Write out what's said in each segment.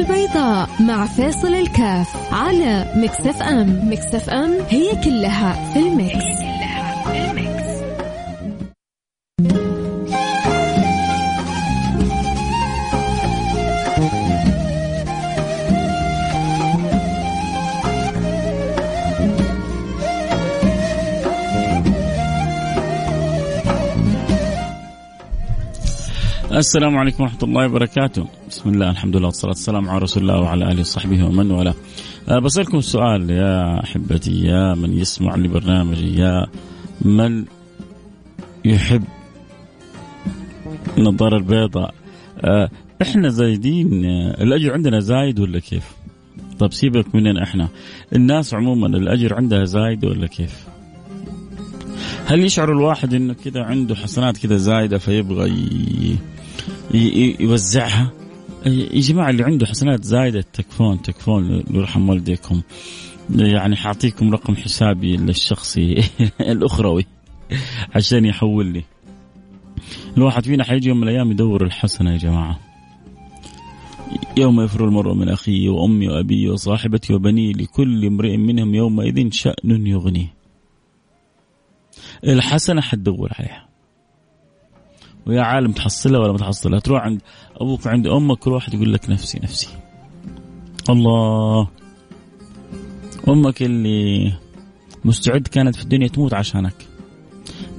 البيضاء مع فيصل الكاف على Mix FM Mix FM هي كلها في ال mix, هي كلها في. السلام عليكم ورحمة الله وبركاته بسم الله الحمد لله والصلاة والسلام على رسول الله وعلى آله وصحبه ومن والاه. أه بسألكم السؤال يا أحبتي يا من يسمع لبرنامجي يا من يحب النظارة البيضاء؟ أه إحنا زايدين أه الأجر عندنا زايد ولا كيف؟ طب سيبك مننا إحنا؟ الناس عموما الأجر عندها زايد ولا كيف؟ هل يشعر الواحد إنه كذا عنده حسنات كذا زايدة فيبغى يوزعها؟ يا جماعة اللي عنده حسنات زايدة تكفون تكفون يرحم والديكم. يعني حاعطيكم رقم حسابي الشخصي الأخروي عشان يحول لي. الواحد فينا حيجي يوم من الأيام يدور الحسنة يا جماعة. يوم يفر المرء من أخيه وأمي وأبي وصاحبتي وبني لكل امرئ منهم يومئذ شأن يغنيه. الحسنة حتدور عليها. ويا عالم تحصلها ولا ما تحصلها؟ تروح عند أبوك عند أمك كل واحد يقول لك نفسي نفسي. الله. أمك اللي مستعد كانت في الدنيا تموت عشانك.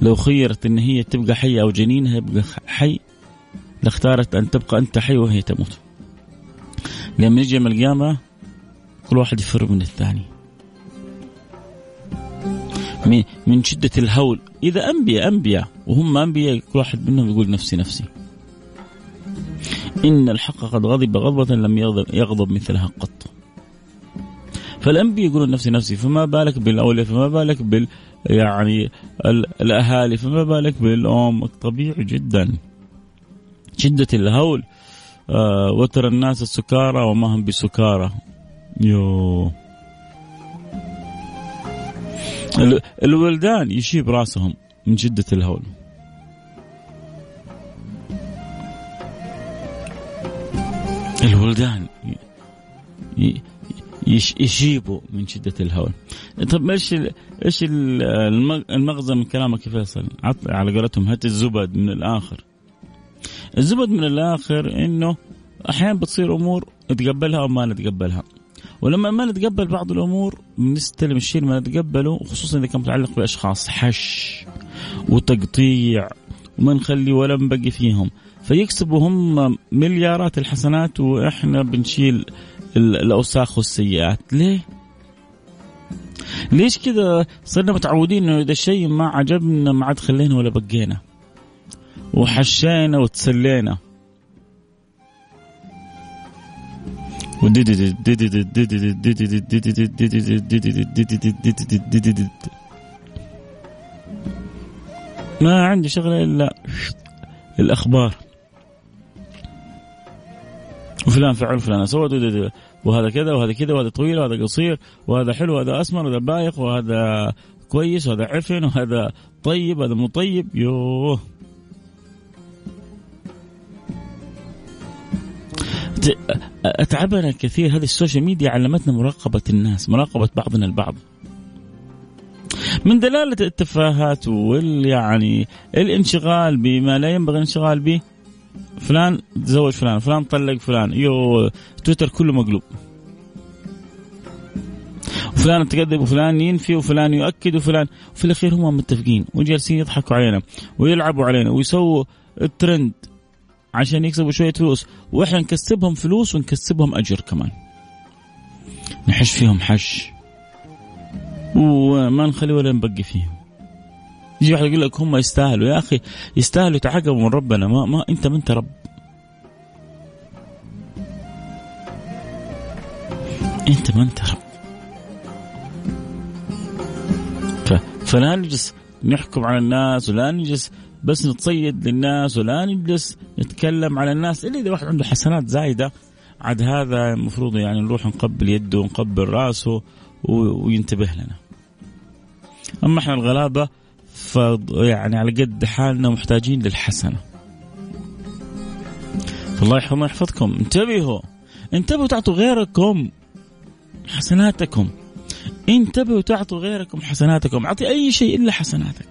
لو خيرت إن هي تبقى حية أو جنينها يبقى حي لاختارت أن تبقى أنت حي وهي تموت. لما يجي يوم القيامة كل واحد يفر من الثاني. من شدة الهول. إذا أنبياء أنبياء وهم أنبياء كل واحد منهم يقول نفسي نفسي. إن الحق قد غضب غضبة لم يغضب, مثلها قط. فالأنبياء يقولون نفسي نفسي فما بالك بالأولياء فما بالك بال يعني الأهالي فما بالك بالأم. طبيعي جدا. شدة الهول آه وترى الناس السكارى وما هم بسكارى. يو الولدان يشيب راسهم من شدة الهول الولدان يشيبوا من شدة الهول طب إيش إيش المغزى من كلامك يا فيصل؟ على قولتهم هات الزبد من الآخر. الزبد من الآخر إنه أحيانا بتصير أمور نتقبلها أو ما نتقبلها. ولما ما نتقبل بعض الأمور بنستلم الشيء اللي ما نتقبله خصوصا إذا كان متعلق بأشخاص حش وتقطيع وما نخلي ولا نبقي فيهم. فيكسبوا هم مليارات الحسنات وإحنا بنشيل الأوساخ والسيئات. ليه؟ ليش كذا صرنا متعودين إنه إذا الشيء ما عجبنا ما عاد خلينا ولا بقينا. وحشينا وتسلينا. ما عندي شغلة إلا الأخبار. وفلان فعل فلان سوى وهذا كذا وهذا كذا وهذا طويل وهذا قصير وهذا حلو وهذا أسمر وهذا بايخ وهذا كويس وهذا عفن وهذا طيب وهذا مو طيب. يوه. أتعبنا كثير هذه ال social media علمتنا مراقبة الناس مراقبة بعضنا البعض. من دلالة التفاهات وال يعني الانشغال بما لا ينبغي الانشغال به فلان تزوج فلان فلان طلق فلان يو تويتر كله مقلوب. وفلان تكذب وفلان ينفي وفلان يؤكد وفلان وفي الأخير هم متفقين وجالسين يضحكوا علينا ويلعبوا علينا ويسووا الترند. عشان يكسبوا شوية فلوس. وإحنا نكسبهم فلوس ونكسبهم أجر كمان. نحش فيهم حش. وما نخلي ولا نبقي فيهم. يجي واحد يقول لك هم يستاهلوا. يا أخي يستاهلوا يتعاقبوا من ربنا. ما, ما أنت ما أنت رب. أنت ما أنت رب. فلا نجلس نحكم على الناس ولا نجلس بس نتصيد للناس ولا نجلس نتكلم على الناس إلا إذا واحد عنده حسنات زايدة. عاد هذا المفروض يعني نروح نقبل يده ونقبل رأسه وينتبه لنا. أما إحنا الغلابة ف يعني على قد حالنا محتاجين للحسنة. فالله يحفظنا يحفظكم انتبهوا. انتبهوا تعطوا غيركم حسناتكم. انتبهوا تعطوا غيركم حسناتكم. أعطي أي شيء إلا حسناتك.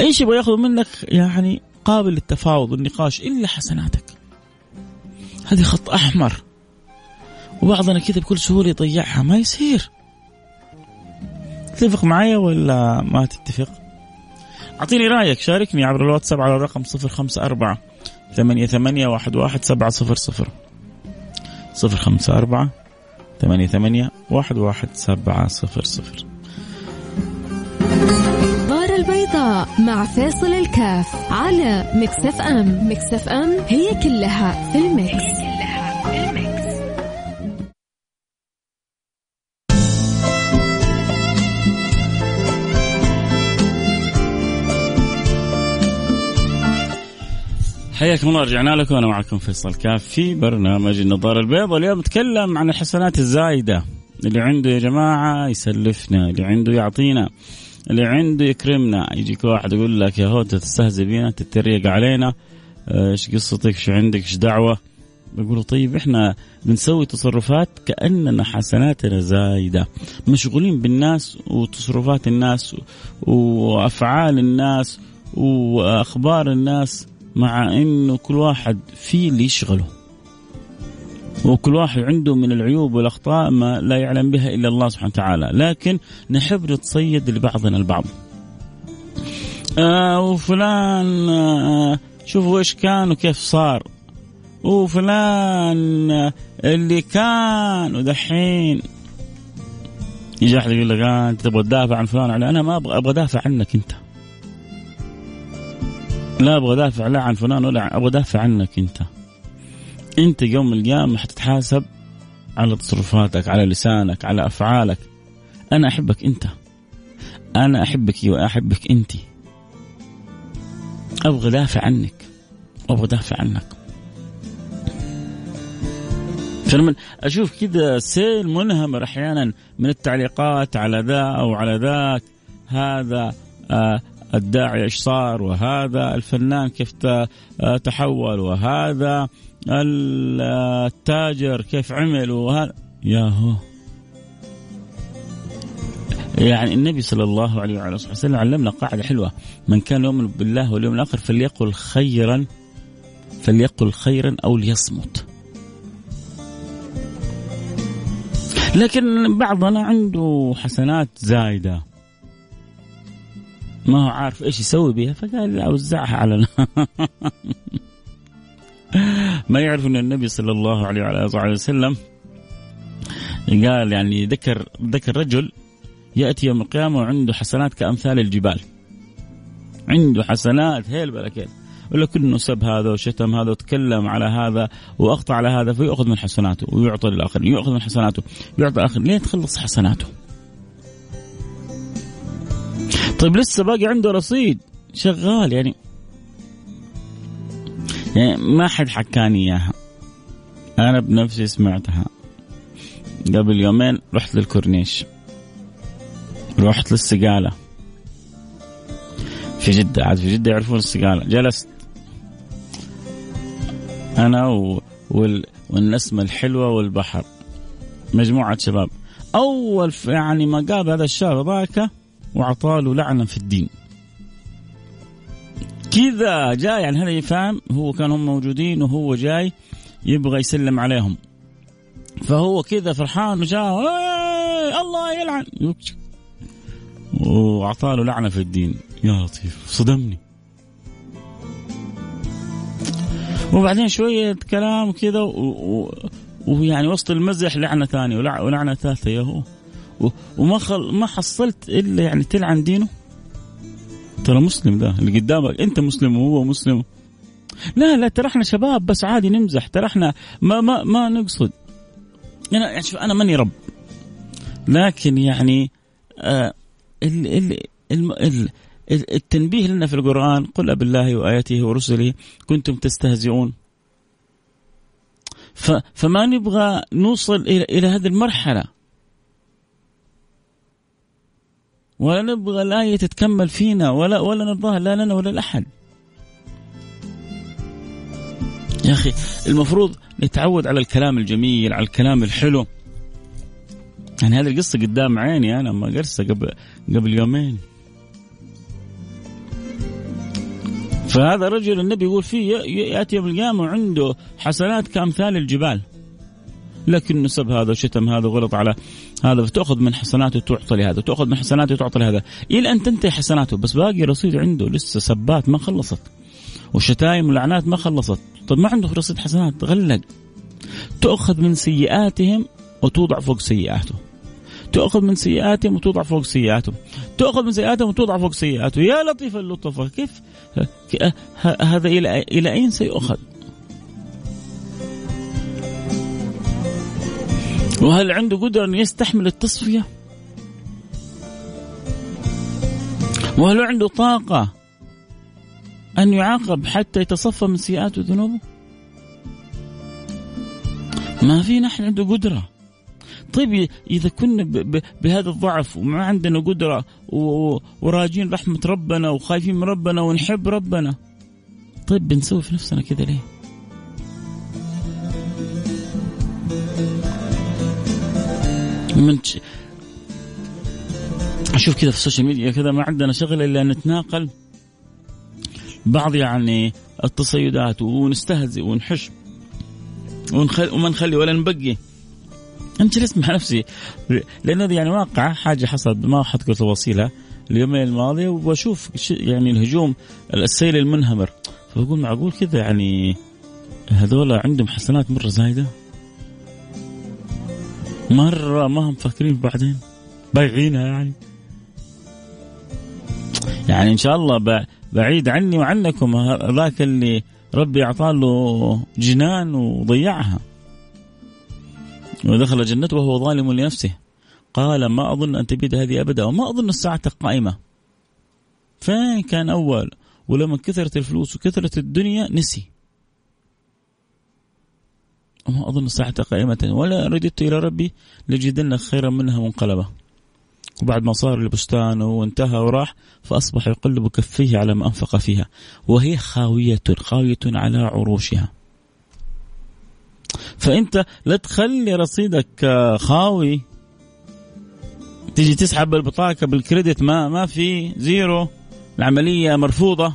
أي شيء يبغى ياخذ منك يعني قابل للتفاوض والنقاش إلا حسناتك. هذه خط أحمر. وبعضنا كذا بكل سهولة يضيعها ما يصير. تتفق معي ولا ما تتفق؟ أعطيني رأيك شاركني عبر الواتساب على الرقم 054 ثمانية ثمانية واحد واحد سبعة صفر صفر. صفر خمسة أربعة ثمانية ثمانية واحد واحد سبعة صفر صفر. البيضاء مع فيصل الكاف على Mix FM. Mix FM هي كلها في ال mix, هي كلها في ال mix. حياكم الله رجعنا لكم. أنا معكم فيصل كاف في برنامج النظارة البيضاء. اليوم نتكلم عن الحسنات الزايدة اللي عنده يا جماعة يسلفنا اللي عنده يعطينا. اللي عنده يكرمنا يجيك واحد يقول لك يا هو انت تستهزئ بينا تتريق علينا. إيش قصتك؟ إيش عندك؟ إيش دعوة؟ بقولوا طيب إحنا بنسوي تصرفات كأننا حسناتنا زايدة. مشغولين بالناس وتصرفات الناس وأفعال الناس وأخبار الناس مع إنه كل واحد فيه اللي يشغله. وكل واحد عنده من العيوب والأخطاء ما لا يعلم بها إلا الله سبحانه وتعالى، لكن نحب نتصيد لبعضنا البعض. آه وفلان آه شوفوا إيش كان وكيف صار. وفلان آه اللي كان ودحين يجي أحد يقول لك آه أنت تبغى تدافع عن فلان أنا ما أبغى أبغى أدافع عنك أنت. لا أبغى أدافع لا عن فلان ولا أبغى أدافع عنك أنت. انت يوم القيامة حتتحاسب على تصرفاتك على لسانك على أفعالك. أنا أحبك أنت. أنا أحبك واحبك أنت. أبغى دافع عنك. أبغى دافع عنك. فلما أشوف كذا سيل منهمر أحيانا من التعليقات على ذا أو على ذاك. هذا آه الداعي إيش صار؟ وهذا الفنان كيف تحول؟ وهذا التاجر كيف عمل وهذا يا هو يعني النبي صلى الله عليه وعلى اله وسلم علمنا قاعدة حلوة. من كان يؤمن بالله واليوم الآخر فليقل خيرا فليقل خيرا أو ليصمت. لكن بعضنا عنده حسنات زايدة. ما هو عارف إيش يسوي بها فقال أوزعها على ما يعرف أن النبي صلى الله عليه وعلى وسلم قال يعني ذكر ذكر رجل يأتي يوم القيامة وعنده حسنات كأمثال الجبال. عنده حسنات هيل بلكين ولا كله سب هذا وشتم هذا وتكلم على هذا وأخطأ على هذا فيؤخذ من حسناته ويعطى للآخر يؤخذ من حسناته يعطى الآخر لين تخلص حسناته؟ طيب لسه باقي عنده رصيد شغال يعني. يعني ما حد حكاني إياها. أنا بنفسي سمعتها. قبل يومين رحت للكورنيش. رحت للسقاله في جدة عاد في جدة يعرفون السقالة جلست. أنا و... وال... والنسمة الحلوة والبحر. مجموعة شباب. أول يعني ما قال هذا الشاب ذاك وعطاله لعنة في الدين. كذا جاي يعني هذا يفهم هو كان هم موجودين وهو جاي يبغى يسلم عليهم. فهو كذا فرحان وجاء الله يلعن. واعطاه لعنة في الدين. يا لطيف صدمني. وبعدين شوية كلام كذا ويعني وسط المزح لعنة ثانية ولعنة ثالثة يا هو. وما خل ما حصلت إلا يعني تلعن دينه. ترى مسلم ده اللي قدامك. انت مسلم وهو مسلم. لا لا ترى إحنا شباب بس عادي نمزح. ترى إحنا ما ما ما نقصد. أنا يعني شوف أنا ماني رب. لكن يعني آه ال ال ال ال التنبيه لنا في القرآن قل بالله وآياته ورسله كنتم تستهزئون. فما نبغى نوصل إلى, إلى هذه المرحلة. ولا نبغى الآية تتكمل فينا ولا ولا نرضاها لا لنا ولا لأحد. يا أخي المفروض نتعود على الكلام الجميل على الكلام الحلو. يعني هذه القصة قدام عيني أنا ما قرصة قبل قبل يومين. فهذا الرجل النبي يقول فيه يأتي يوم القيامة وعنده حسنات كأمثال الجبال. لكن سب هذا وشتم هذا وغلط على هذا فتأخذ من حسناته تعطى لهذا وتأخذ من حسناته تعطى لهذا. إلى أن تنتهي حسناته بس باقي رصيد عنده لسه سبات ما خلصت وشتايم ولعنات ما خلصت. طيب ما عنده رصيد حسنات غلق. تؤخذ من سيئاتهم وتوضع فوق سيئاته. تؤخذ من سيئاتهم وتوضع فوق سيئاتهم تؤخذ من سيئاتهم وتوضع فوق سيئاته. يا لطيف اللطفة كيف؟ هذا إلى إلى أين سيؤخذ؟ وهل عنده قدرة أن يستحمل التصفية؟ وهل عنده طاقة أن يعاقب حتى يتصفى من سيئاته وذنوبه؟ ما في نحن عنده قدرة. طيب إذا كنا بهذا الضعف وما عندنا قدرة وراجين رحمة ربنا وخايفين من ربنا ونحب ربنا طيب بنسوي في نفسنا كذا ليه؟ من أشوف كذا في ال social media كذا ما عندنا شغل إلا نتناقل بعض يعني التصيدات ونستهزئ ونحش ونخلي وما نخلي ولا نبقي. انت جلست مع نفسي. لأن هذه يعني واقعة حاجة حصلت ما حذكر تفاصيلها اليومين الماضيه وبشوف يعني الهجوم السيل المنهمر. فبقول معقول كذا يعني هذول عندهم حسنات مرة زايدة؟ مرة ما هم فاكرين بعدين. بايعينها يعني. يعني إن شاء الله بعيد عني وعنكم ذاك اللي ربي أعطاه له جنان وضيعها. ودخل جنته وهو ظالم لنفسه. قال ما أظن أن تبيد هذه أبدا وما أظن الساعة قائمة. فين كان أول؟ ولما كثرت الفلوس وكثرت الدنيا نسي. وما أظن الساعة قائمة. ولا رددت إلى ربي لجدن خيرا منها منقلبة وبعد ما صار لبستانه وانتهى وراح فأصبح يقلب كفيه على ما أنفق فيها. وهي خاوية خاوية على عروشها. فأنت لا تخلي رصيدك خاوي. تيجي تسحب البطاقة بالكريدت ما ما في زيرو. العملية مرفوضة.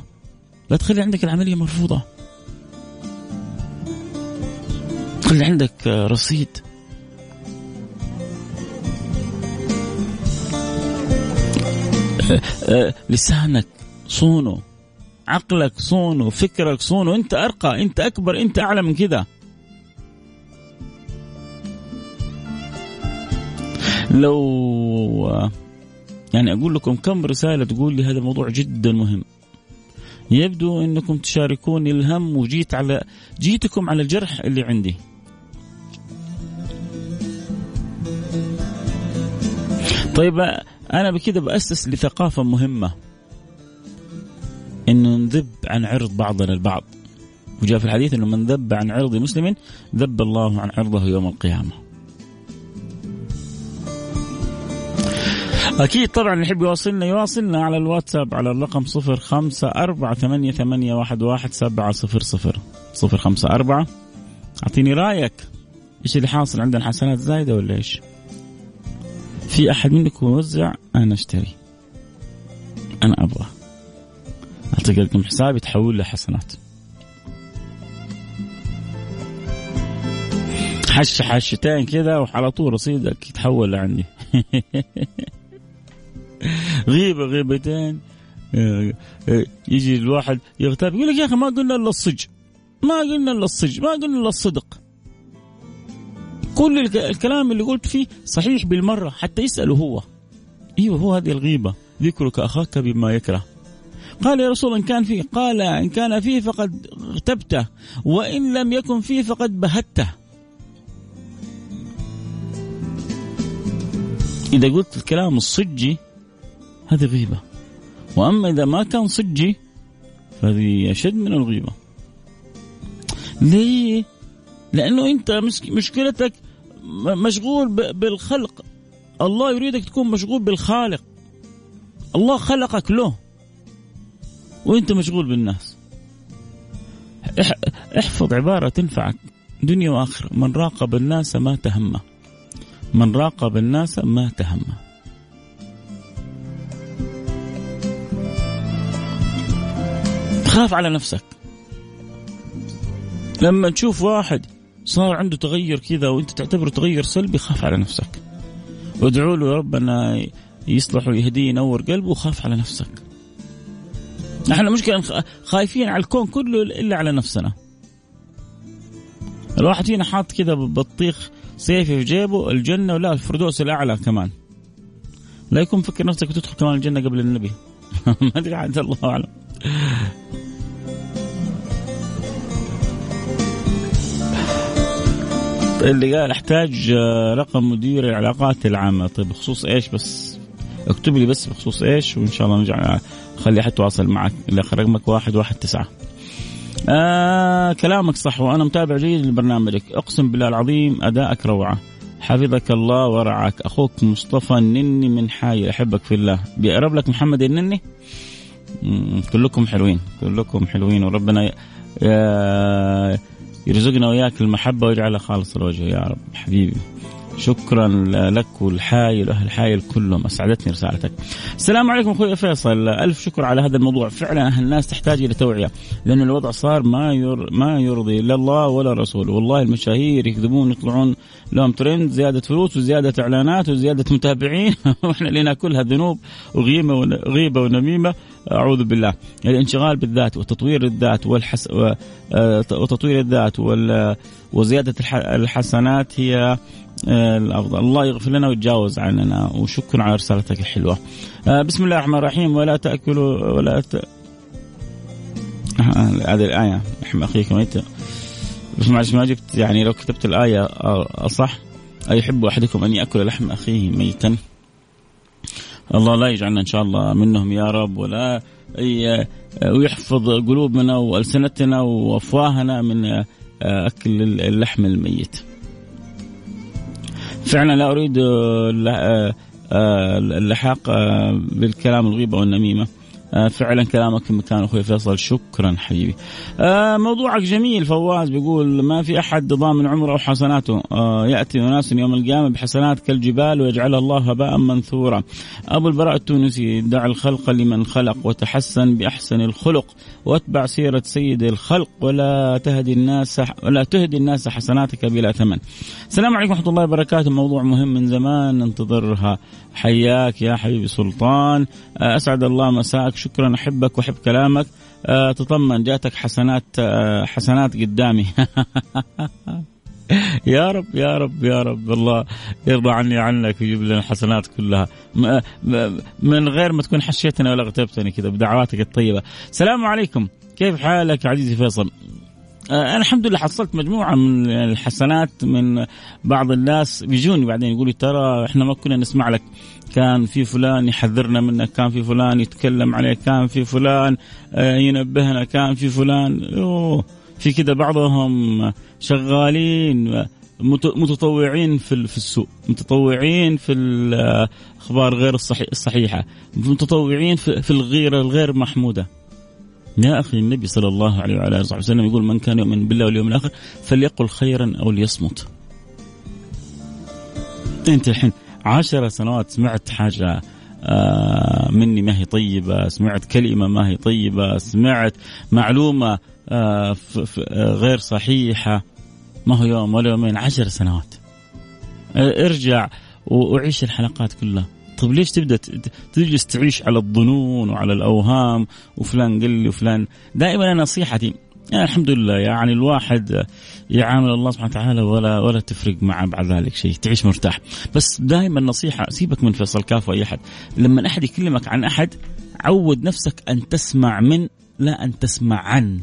لا تخلي عندك العملية مرفوضة. خلي عندك آه، رصيد. آه، لسانك صونه عقلك صونه فكرك صونه انت أرقى انت أكبر انت أعلى من كذا لو يعني أقول لكم كم رسالة تقول لي هذا الموضوع جدا مهم. يبدو أنكم تشاركوني الهم وجيت على جيتكم على الجرح اللي عندي. طيب أنا بكذا بأسس لثقافة مهمة. انه نذب عن عرض بعضنا البعض. وجاء في الحديث إنه من ذب عن عرض مسلم ذب الله عن عرضه يوم القيامة. أكيد طبعا اللي يحب يواصلنا يواصلنا على الواتساب على الرقم صفر خمسة أربعة ثمانية, ثمانية واحد, واحد سبعة صفر صفر. صفر خمسة أربعة. أعطيني رأيك. إيش اللي حاصل؟ عندنا حسنات زايدة ولا إيش؟ في أحد منكم يوزع أنا أشتري. أنا أبغى. أعطيك لكم حسابي تحول له حسنات حش حشتين كذا وعلى طول رصيدك يتحول لعندي غيبة غيبتين. يجي الواحد يغتاب يقول لك يا أخي ما قلنا إلا الصج. ما قلنا إلا الصج ما قلنا إلا الصدق. كل الكلام اللي قلت فيه صحيح بالمرة حتى يسأله هو. إيوه هو هذه الغيبة. ذكرك أخاك بما يكره. قال يا رسول إن كان فيه قال إن كان فيه فقد اغتبته وإن لم يكن فيه فقد بهته. إذا قلت الكلام الصجي هذه غيبة. وأما إذا ما كان صجي فهذه أشد من الغيبة. ليه؟ لأنه أنت مشكلتك مشغول بالخلق. الله يريدك تكون مشغول بالخالق. الله خلقك له. وأنت مشغول بالناس. احفظ عبارة تنفعك دنيا وآخرة. من راقب الناس ما تهمه. من راقب الناس ما تهمه. خاف على نفسك. لما تشوف واحد صار عنده تغير كذا وانت تعتبره تغير سلبي خاف على نفسك. وادعوا له ربنا يصلح ويهديه ينور قلبه وخاف على نفسك. إحنا مشكلة خايفين على الكون كله إلا على نفسنا. الواحد فينا حاط كذا بطيخ صيفي في جيبه الجنة ولا الفردوس الأعلى كمان. لا يكون فكر نفسك بتدخل كمان الجنة قبل النبي. ما أدري عاد الله أعلم. اللي قال أحتاج رقم مدير العلاقات العامة. طيب بخصوص إيش بس؟ اكتب لي بس بخصوص إيش وإن شاء الله نرجع خلي أحد يتواصل معك. رقمك واحد واحد تسعة. آه كلامك صح وأنا متابع جيد لبرنامجك. أقسم بالله العظيم ادائك روعة. حفظك الله ورعاك. أخوك مصطفى النني من حاي أحبك في الله. بيقرب لك محمد النني؟ كلكم حلوين. كلكم حلوين وربنا يرزقنا وياك المحبة ويجعلها خالص الوجه يا رب. حبيبي شكرا لك والحايل واهل الحايل كلهم أسعدتني رسالتك. السلام عليكم أخوي فيصل. ألف شكر على هذا الموضوع. فعلا الناس تحتاج إلى توعية لأن الوضع صار ما ير ما يرضي لا الله ولا رسوله. والله المشاهير يكذبون يطلعون لهم ترند زيادة فلوس وزيادة إعلانات وزيادة متابعين. وإحنا اللي ناكلها ذنوب وغيبه وغيبه ونميمة. أعوذ بالله. الانشغال بالذات وتطوير الذات والحس آه، وتطوير الذات وزيادة الحسنات هي آه، الأفضل. الله يغفر لنا ويتجاوز عننا. وشكرا على رسالتك الحلوة. آه، بسم الله الرحمن الرحيم. ولا تاكلوا ولا ت... هذه الآية. رحم أخيك بس معلش ما جبت يعني لو كتبت الآية اصح ايحب أحدكم أن يأكل لحم أخيه ميتا الله لا يجعلنا إن شاء الله منهم يا رب ولا ويحفظ قلوبنا وألسنتنا وأفواهنا من أكل اللحم الميت. فعلا لا أريد آه، آه، اللحاق آه، بالكلام الغيبة والنميمة آه، فعلا كلامك في مكان أخوي فيصل شكرا حبيبي. آه، موضوعك جميل فواز بيقول ما في أحد ضامن عمره أو حسناته آه، يأتي أناس يوم القيامة بحسنات كالجبال ويجعلها الله هباء منثورا. أبو البراء التونسي دع الخلق لمن خلق وتحسن بأحسن الخلق واتبع سيرة سيد الخلق ولا تهدي الناس ولا تهدي الناس حسناتك بلا ثمن. السلام عليكم ورحمة الله وبركاته موضوع مهم من زمان ننتظرها حياك يا حبيبي سلطان أسعد الله مساك شكرا أحبك وأحب كلامك. أه تطمن جاتك حسنات أه حسنات قدامي. يا رب يا رب يا رب. الله يرضى عني عنك ويجيب لنا الحسنات كلها. من غير ما تكون حشيتني ولا غتبتني كذا بدعواتك الطيبة. السلام عليكم. كيف حالك عزيزي فيصل؟ آه، أنا الحمد لله حصلت مجموعة من الحسنات من بعض الناس بيجوني بعدين يقولوا ترى إحنا ما كنا نسمع لك. كان في فلان يحذرنا منك كان في فلان يتكلم عليك كان في فلان آه، ينبهنا كان في فلان. أوه في كده بعضهم شغالين متطوعين في في السوق متطوعين في الاخبار غير الصحيحة متطوعين في الغيره الغير محمودة. يا أخي النبي صلى الله عليه وعلى آله وسلم يقول من كان يؤمن بالله واليوم الآخر فليقل خيرا أو ليصمت. أنت الحين عشر سنوات سمعت حاجة آه مني ما هي طيبة، سمعت كلمة ما هي طيبة، سمعت معلومة آه غير صحيحة ما هو يوم ولا يومين عشر سنوات. آه، ارجع وعيش الحلقات كلها. طيب ليش تبدأ تجلس تعيش على الظنون وعلى الأوهام؟ وفلان قال لي وفلان. دائما نصيحتي يعني الحمد لله يعني الواحد يعامل الله سبحانه وتعالى ولا ولا تفرق معه بعد ذلك شيء تعيش مرتاح. بس دائما نصيحة سيبك من فيصل كاف وأي أحد. لما أحد يكلمك عن أحد عود نفسك أن تسمع من لا أن تسمع عن.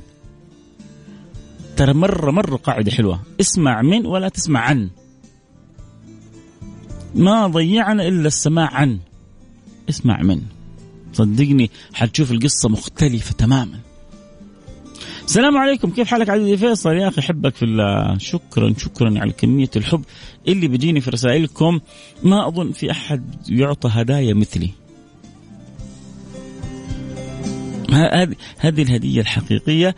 ترى مره مرة قاعدة حلوة. اسمع من ولا تسمع عن. ما ضيعنا إلا السماع عنه. اسمع منه. صدقني حتشوف القصة مختلفة تماما. السلام عليكم. كيف حالك عزيزي فيصل؟ يا أخي أحبك في الله. شكرا شكرا على كمية الحب اللي بيجيني في رسائلكم. ما أظن في أحد يعطى هدايا مثلي. هذه هذه الهدية الحقيقية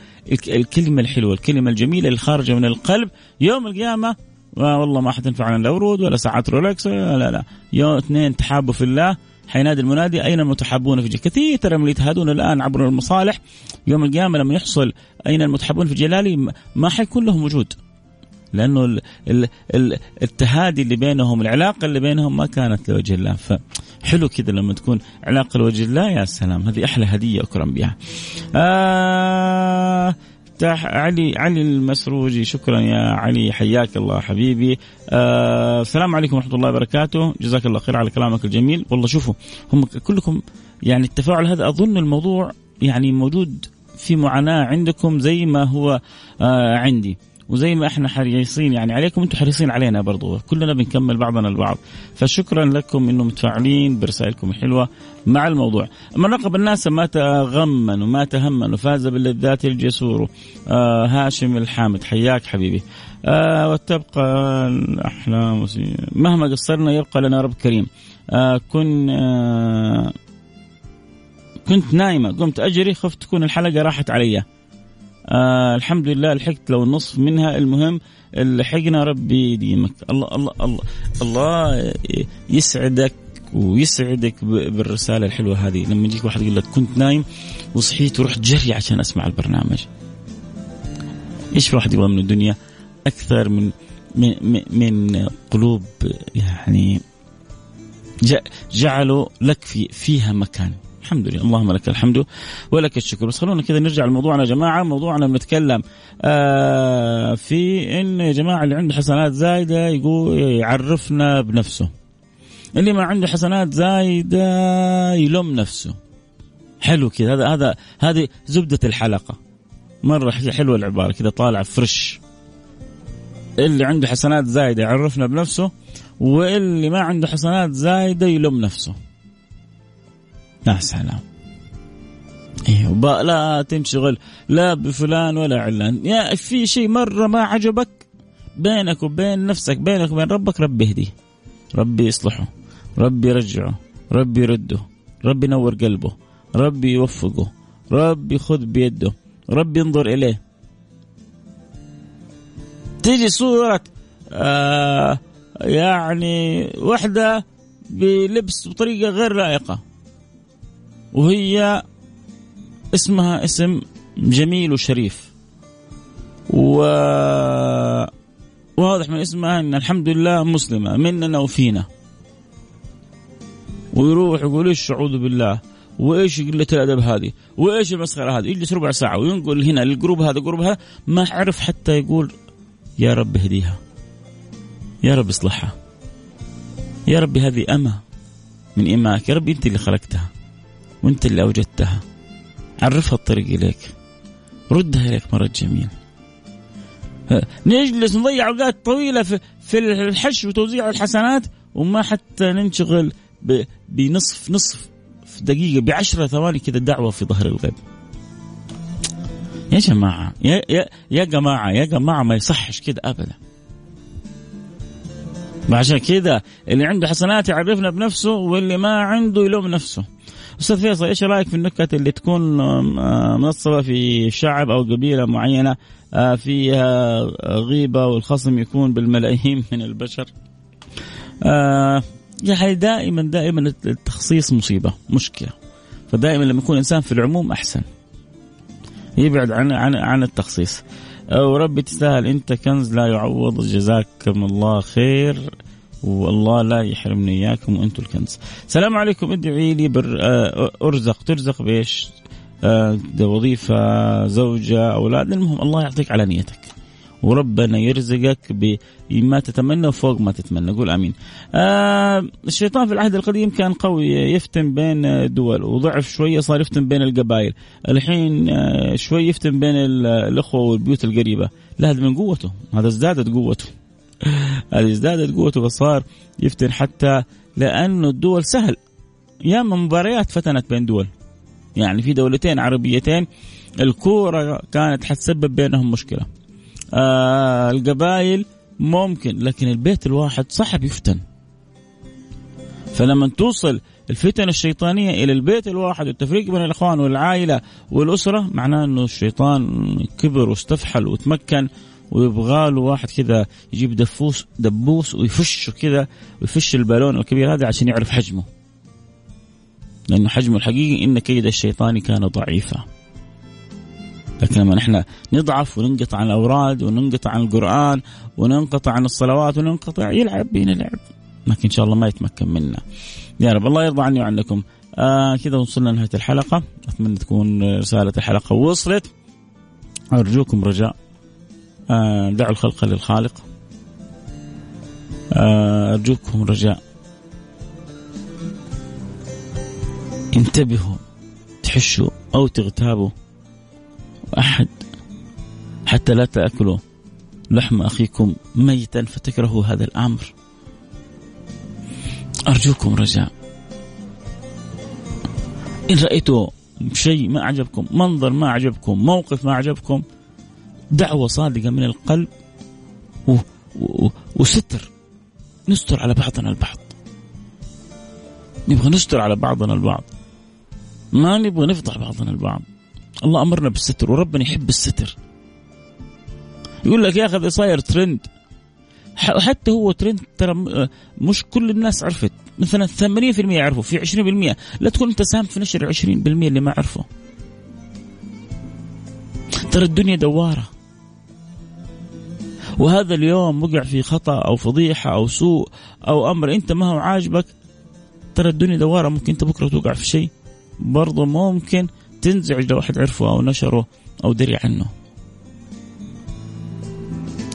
الكلمة الحلوة الكلمة الجميلة اللي خارجة من القلب. يوم القيامة والله ما حتنفعنا لا ورود ولا ساعة رولكس لا لا. يوم اثنين تحابوا في الله حينادي المنادي أين المتحابون في جلالي كثير ترى من يتهادون الآن عبر المصالح يوم القيامة لما يحصل أين المتحابون في جلالي؟ ما حيكون لهم وجود. لأنه ال ال ال التهادي اللي بينهم العلاقة اللي بينهم ما كانت لوجه الله. فحلو كذا لما تكون علاقة لوجه الله يا سلام. هذه أحلى هدية أكرم بها. آه علي علي المسروجي. شكرا يا علي. حياك الله حبيبي. آه السلام عليكم ورحمة الله وبركاته. جزاك الله خير على كلامك الجميل. والله شوفوا هم كلكم يعني التفاعل هذا أظن الموضوع يعني موجود في معاناة عندكم زي ما هو آه عندي. وزي ما إحنا حريصين يعني عليكم أنتم حريصين علينا برضو. كلنا بنكمل بعضنا البعض. فشكرا لكم إنه متفاعلين برسائلكم الحلوه مع الموضوع. من رقب الناس ما تغمن وما تهمن وفاز باللذات الجسور. آه هاشم الحامد حياك حبيبي. آه وتبقى الأحلام مهما قصرنا يبقى لنا رب كريم. آه كن آه كنت نايمة قمت أجري خفت تكون الحلقة راحت علي. آه الحمد لله لحقت لو النصف منها المهم لحقنا ربي يديمك. الله الله الله الله يسعدك ويسعدك بالرسالة الحلوة هذه. لما يجيك واحد يقول لك كنت نايم وصحيت ورحت جري عشان أسمع البرنامج. إيش في واحد يبغى من الدنيا؟ أكثر من من من قلوب يعني جعلوا لك في فيها مكان. الحمد لله. اللهم لك الحمد ولك الشكر. بس خلونا كذا نرجع لموضوعنا يا جماعة. موضوعنا بنتكلم آه في إن يا جماعة اللي عنده حسنات زايدة يقول يعرفنا بنفسه. اللي ما عنده حسنات زايدة يلوم نفسه. حلو كذا. هذا هذا هذه زبدة الحلقة. مرة حلوة العبارة كذا طالع فرش اللي عنده حسنات زايدة يعرفنا بنفسه واللي ما عنده حسنات زايدة يلوم نفسه. يا سلام. أيوه لا تنشغل لا بفلان ولا علان. يا في شيء مرة ما عجبك؟ بينك وبين نفسك بينك وبين ربك ربي يهديه. ربي يصلحه. ربي يرجعه. ربي يرده. ربي ينور قلبه. ربي يوفقه. ربي خذ بيده. ربي ينظر إليه. تيجي صورة آه يعني واحدة بلبس بطريقة غير لائقة. وهي اسمها اسم جميل وشريف. و واضح من اسمها إن الحمد لله مسلمة مننا وفينا ويروح يقول إيش أعوذ بالله؟ وإيش قلة الأدب هذه؟ وإيش المسخرة هذه؟ يجلس ربع ساعة وينقل هنا لل group هذا group هذا ما عرف حتى يقول يا رب اهديها. يا رب اصلحها. يا رب هذه أمة من إماك يا رب أنت اللي خلقتها. وانت اللي أوجدتها. عرفها الطريق إليك. ردها إليك مرة جميل. نجلس نضيع أوقات طويلة في الحش وتوزيع الحسنات وما حتى ننشغل بنصف نصف في دقيقة بعشرة ثواني كذا دعوة في ظهر الغيب يا جماعة يا يا يا جماعة يا جماعة ما يصحش كذا ابدا. عشان كذا اللي عنده حسنات يعرفنا بنفسه واللي ما عنده يلوم نفسه. أستاذ فيصل إيش رأيك في النكت اللي تكون آه، منصبة في شعب أو قبيلة معينة آه، فيها غيبة والخصم يكون بالملايين من البشر؟ آه، يعني دائما دائما التخصيص مصيبة مشكلة. فدائما لما يكون إنسان في العموم أحسن. يبعد عن عن عن التخصيص. وربي تستاهل أنت كنز لا يعوض جزاكم الله خير. والله لا يحرمني إياكم وأنتم الكنز. السلام عليكم ادعي لي بر آه، أرزق ترزق بإيش؟ آه، وظيفة زوجة أولاد المهم الله يعطيك على نيتك. وربنا يرزقك بما تتمنى وفوق ما تتمنى قول آمين. آه الشيطان في العهد القديم كان قوي يفتن بين الدول وضعف شوية صار يفتن بين القبائل، الحين آه شوي يفتن بين الأخوة والبيوت القريبة، لا هذا من قوته، هذا ازدادت قوته. هذه ازدادت قوته فصار يفتن حتى لأنه الدول سهل. ياما مباريات فتنت بين دول. يعني في دولتين عربيتين الكورة كانت حتسبب بينهم مشكلة. آه القبائل ممكن لكن البيت الواحد صعب يفتن. فلما توصل الفتن الشيطانية إلى البيت الواحد والتفريق بين الإخوان والعائلة والأسرة معناه إنه الشيطان كبر واستفحل وتمكن ويبغى له واحد كذا يجيب دفوس دبوس ويفشه كذا ويفش البالون الكبير هذا عشان يعرف حجمه. لأنه حجمه الحقيقي إن كيد الشيطان كان ضعيفا. لكن لما نحن نضعف وننقطع عن الأوراد وننقطع عن القرآن وننقطع عن الصلوات وننقطع يلعب بينا لعب. لكن إن شاء الله ما يتمكن منا. يا رب الله يرضى عني وعنكم. آه كذا وصلنا لنهاية الحلقة. أتمنى تكون رسالة الحلقة وصلت. أرجوكم رجاء. دعوا الخلق للخالق. آه أرجوكم رجاء. انتبهوا تحشوا أو تغتابوا. أحد حتى لا تأكلوا لحم أخيكم ميتا فتكرهوا هذا الأمر. أرجوكم رجاء. إن رأيتوا شيء ما أعجبكم منظر ما أعجبكم موقف ما أعجبكم دعوة صادقة من القلب و... و... وستر. نستر على بعضنا البعض. نبغى نستر على بعضنا البعض. ما نبغى نفضح بعضنا البعض. الله أمرنا بالستر وربنا يحب الستر. يقول لك يا أخي صاير ترند حتى هو ترند ترى مش كل الناس عرفت. مثلا 80% يعرفوا في 20% لا تكون أنت ساهم في نشر 20% اللي ما عرفوا ترى الدنيا دوارة. وهذا اليوم وقع في خطأ أو فضيحة أو سوء أو أمر أنت ما هو عاجبك ترى الدنيا دوارة ممكن أنت بكرة توقع في شيء برضه ممكن تنزعج لو واحد عرفه أو نشره أو دري عنه.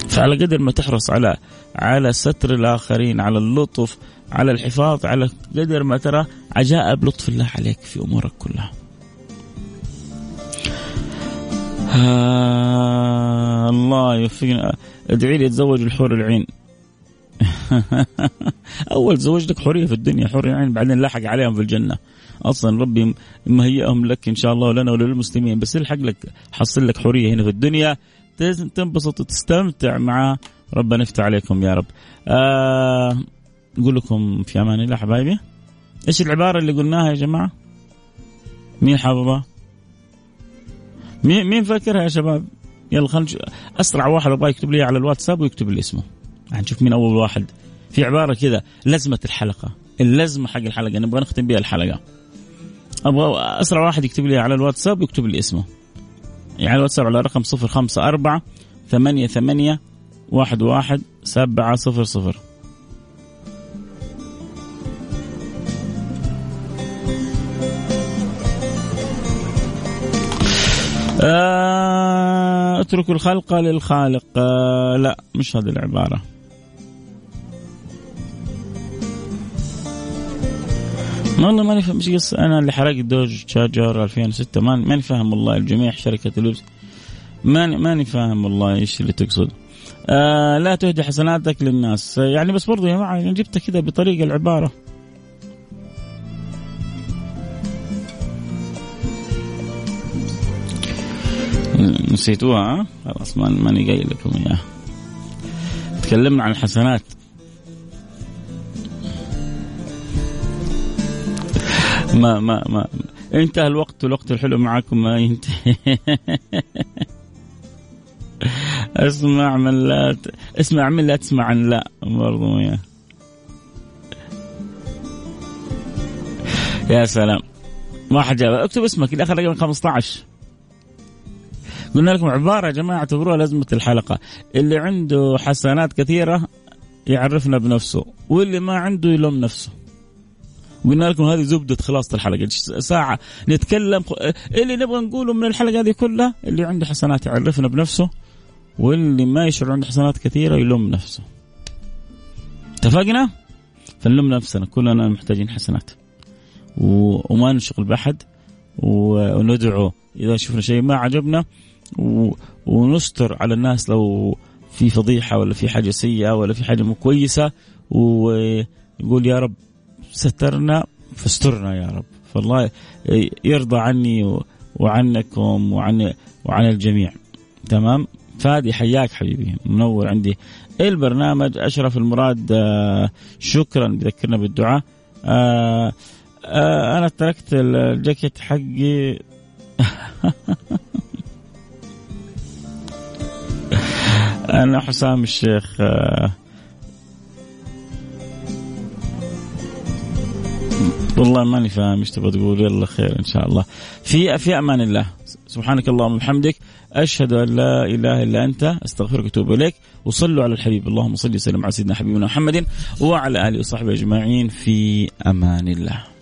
فعلى قدر ما تحرص على على ستر الآخرين على اللطف على الحفاظ على قدر ما ترى عجائب لطف الله عليك في أمورك كلها. آه الله يوفقنا. ادعي لي اتزوج الحور العين. أول تزوجتك حوريه في الدنيا حور العين بعدين لاحق عليهم في الجنة. أصلا ربي مهيئهم لك إن شاء الله ولنا وللمسلمين. بس يلحق لك حصل لك حوريه هنا في الدنيا. تنبسط وتستمتع مع ربنا. يفتح عليكم يا رب. آه نقول لكم في أمان الله حبايبي. إيش العبارة اللي قلناها يا جماعة؟ مين حافظها؟ مين مين فاكرها يا شباب؟ يلا خلينا أسرع واحد أبغى يكتب لي على الواتساب ويكتب لي اسمه. هنشوف مين أول واحد. في عبارة كذا لزمة الحلقة. اللزمة حق الحلقة نبغى نختم بها الحلقة. أبغى أسرع واحد يكتب لي على الواتساب ويكتب لي اسمه. يعني على الواتساب على رقم 054 ثمانية ثمانية واحد واحد سبعة صفر صفر. اتركوا الخلق للخالق. آه لا مش هذه العبارة. والله ماني فاهم إيش قصة. أنا اللي حرقت دوج تشارجر 2006 ماني فاهم والله الجميع شركة اللبس ماني ماني فاهم والله إيش اللي تقصد. آه لا تهدي حسناتك للناس. يعني بس برضو يا جماعة يعني جبتها كذا بطريقة العبارة. نسيتوها خلاص ماني قايل لكم إياها. تكلمنا عن الحسنات. ما ما ما انتهى الوقت والوقت الحلو معكم ما ينتهي. اسمع من لا ت... اسمع من لا تسمع عن لا برضو يا. يا سلام. واحد جاب. اكتب اسمك اللي اخر رقم 15 قلنا لكم عبارة يا جماعة اعتبروها لأزمة الحلقة. اللي عنده حسنات كثيرة يعرفنا بنفسه واللي ما عنده يلوم نفسه. قلنا لكم هذه زبدة خلاصة الحلقة. ساعة نتكلم؟ اللي نبغى نقوله من الحلقة هذه كلها اللي عنده حسنات يعرفنا بنفسه واللي ما يشعر عنده حسنات كثيرة يلوم نفسه. اتفقنا؟ فنلوم نفسنا كلنا محتاجين حسنات. وما نشغل بأحد وندعو إذا شفنا شيء ما عجبنا ونستر على الناس لو في فضيحة ولا في حاجة سيئة ولا في حاجة مو كويسة ويقول يا رب سترنا فاسترنا يا رب. فالله يرضى عني وعنكم وعن وعن الجميع. تمام؟ فادي حياك حبيبي. منور عندي. البرنامج أشرف المراد آه، شكرا بذكرنا بالدعاء. آه، آه أنا تركت الجاكيت حقي. أنا حسام الشيخ آه والله ماني فاهم إيش تبغى تقول. يلا خير إن شاء الله. في في أمان الله. سبحانك اللهم وبحمدك. أشهد أن لا إله إلا أنت. أستغفرك وأتوب إليك. وصلوا على الحبيب. اللهم صل وسلم على سيدنا حبيبنا محمد وعلى آله وصحبه أجمعين. في أمان الله.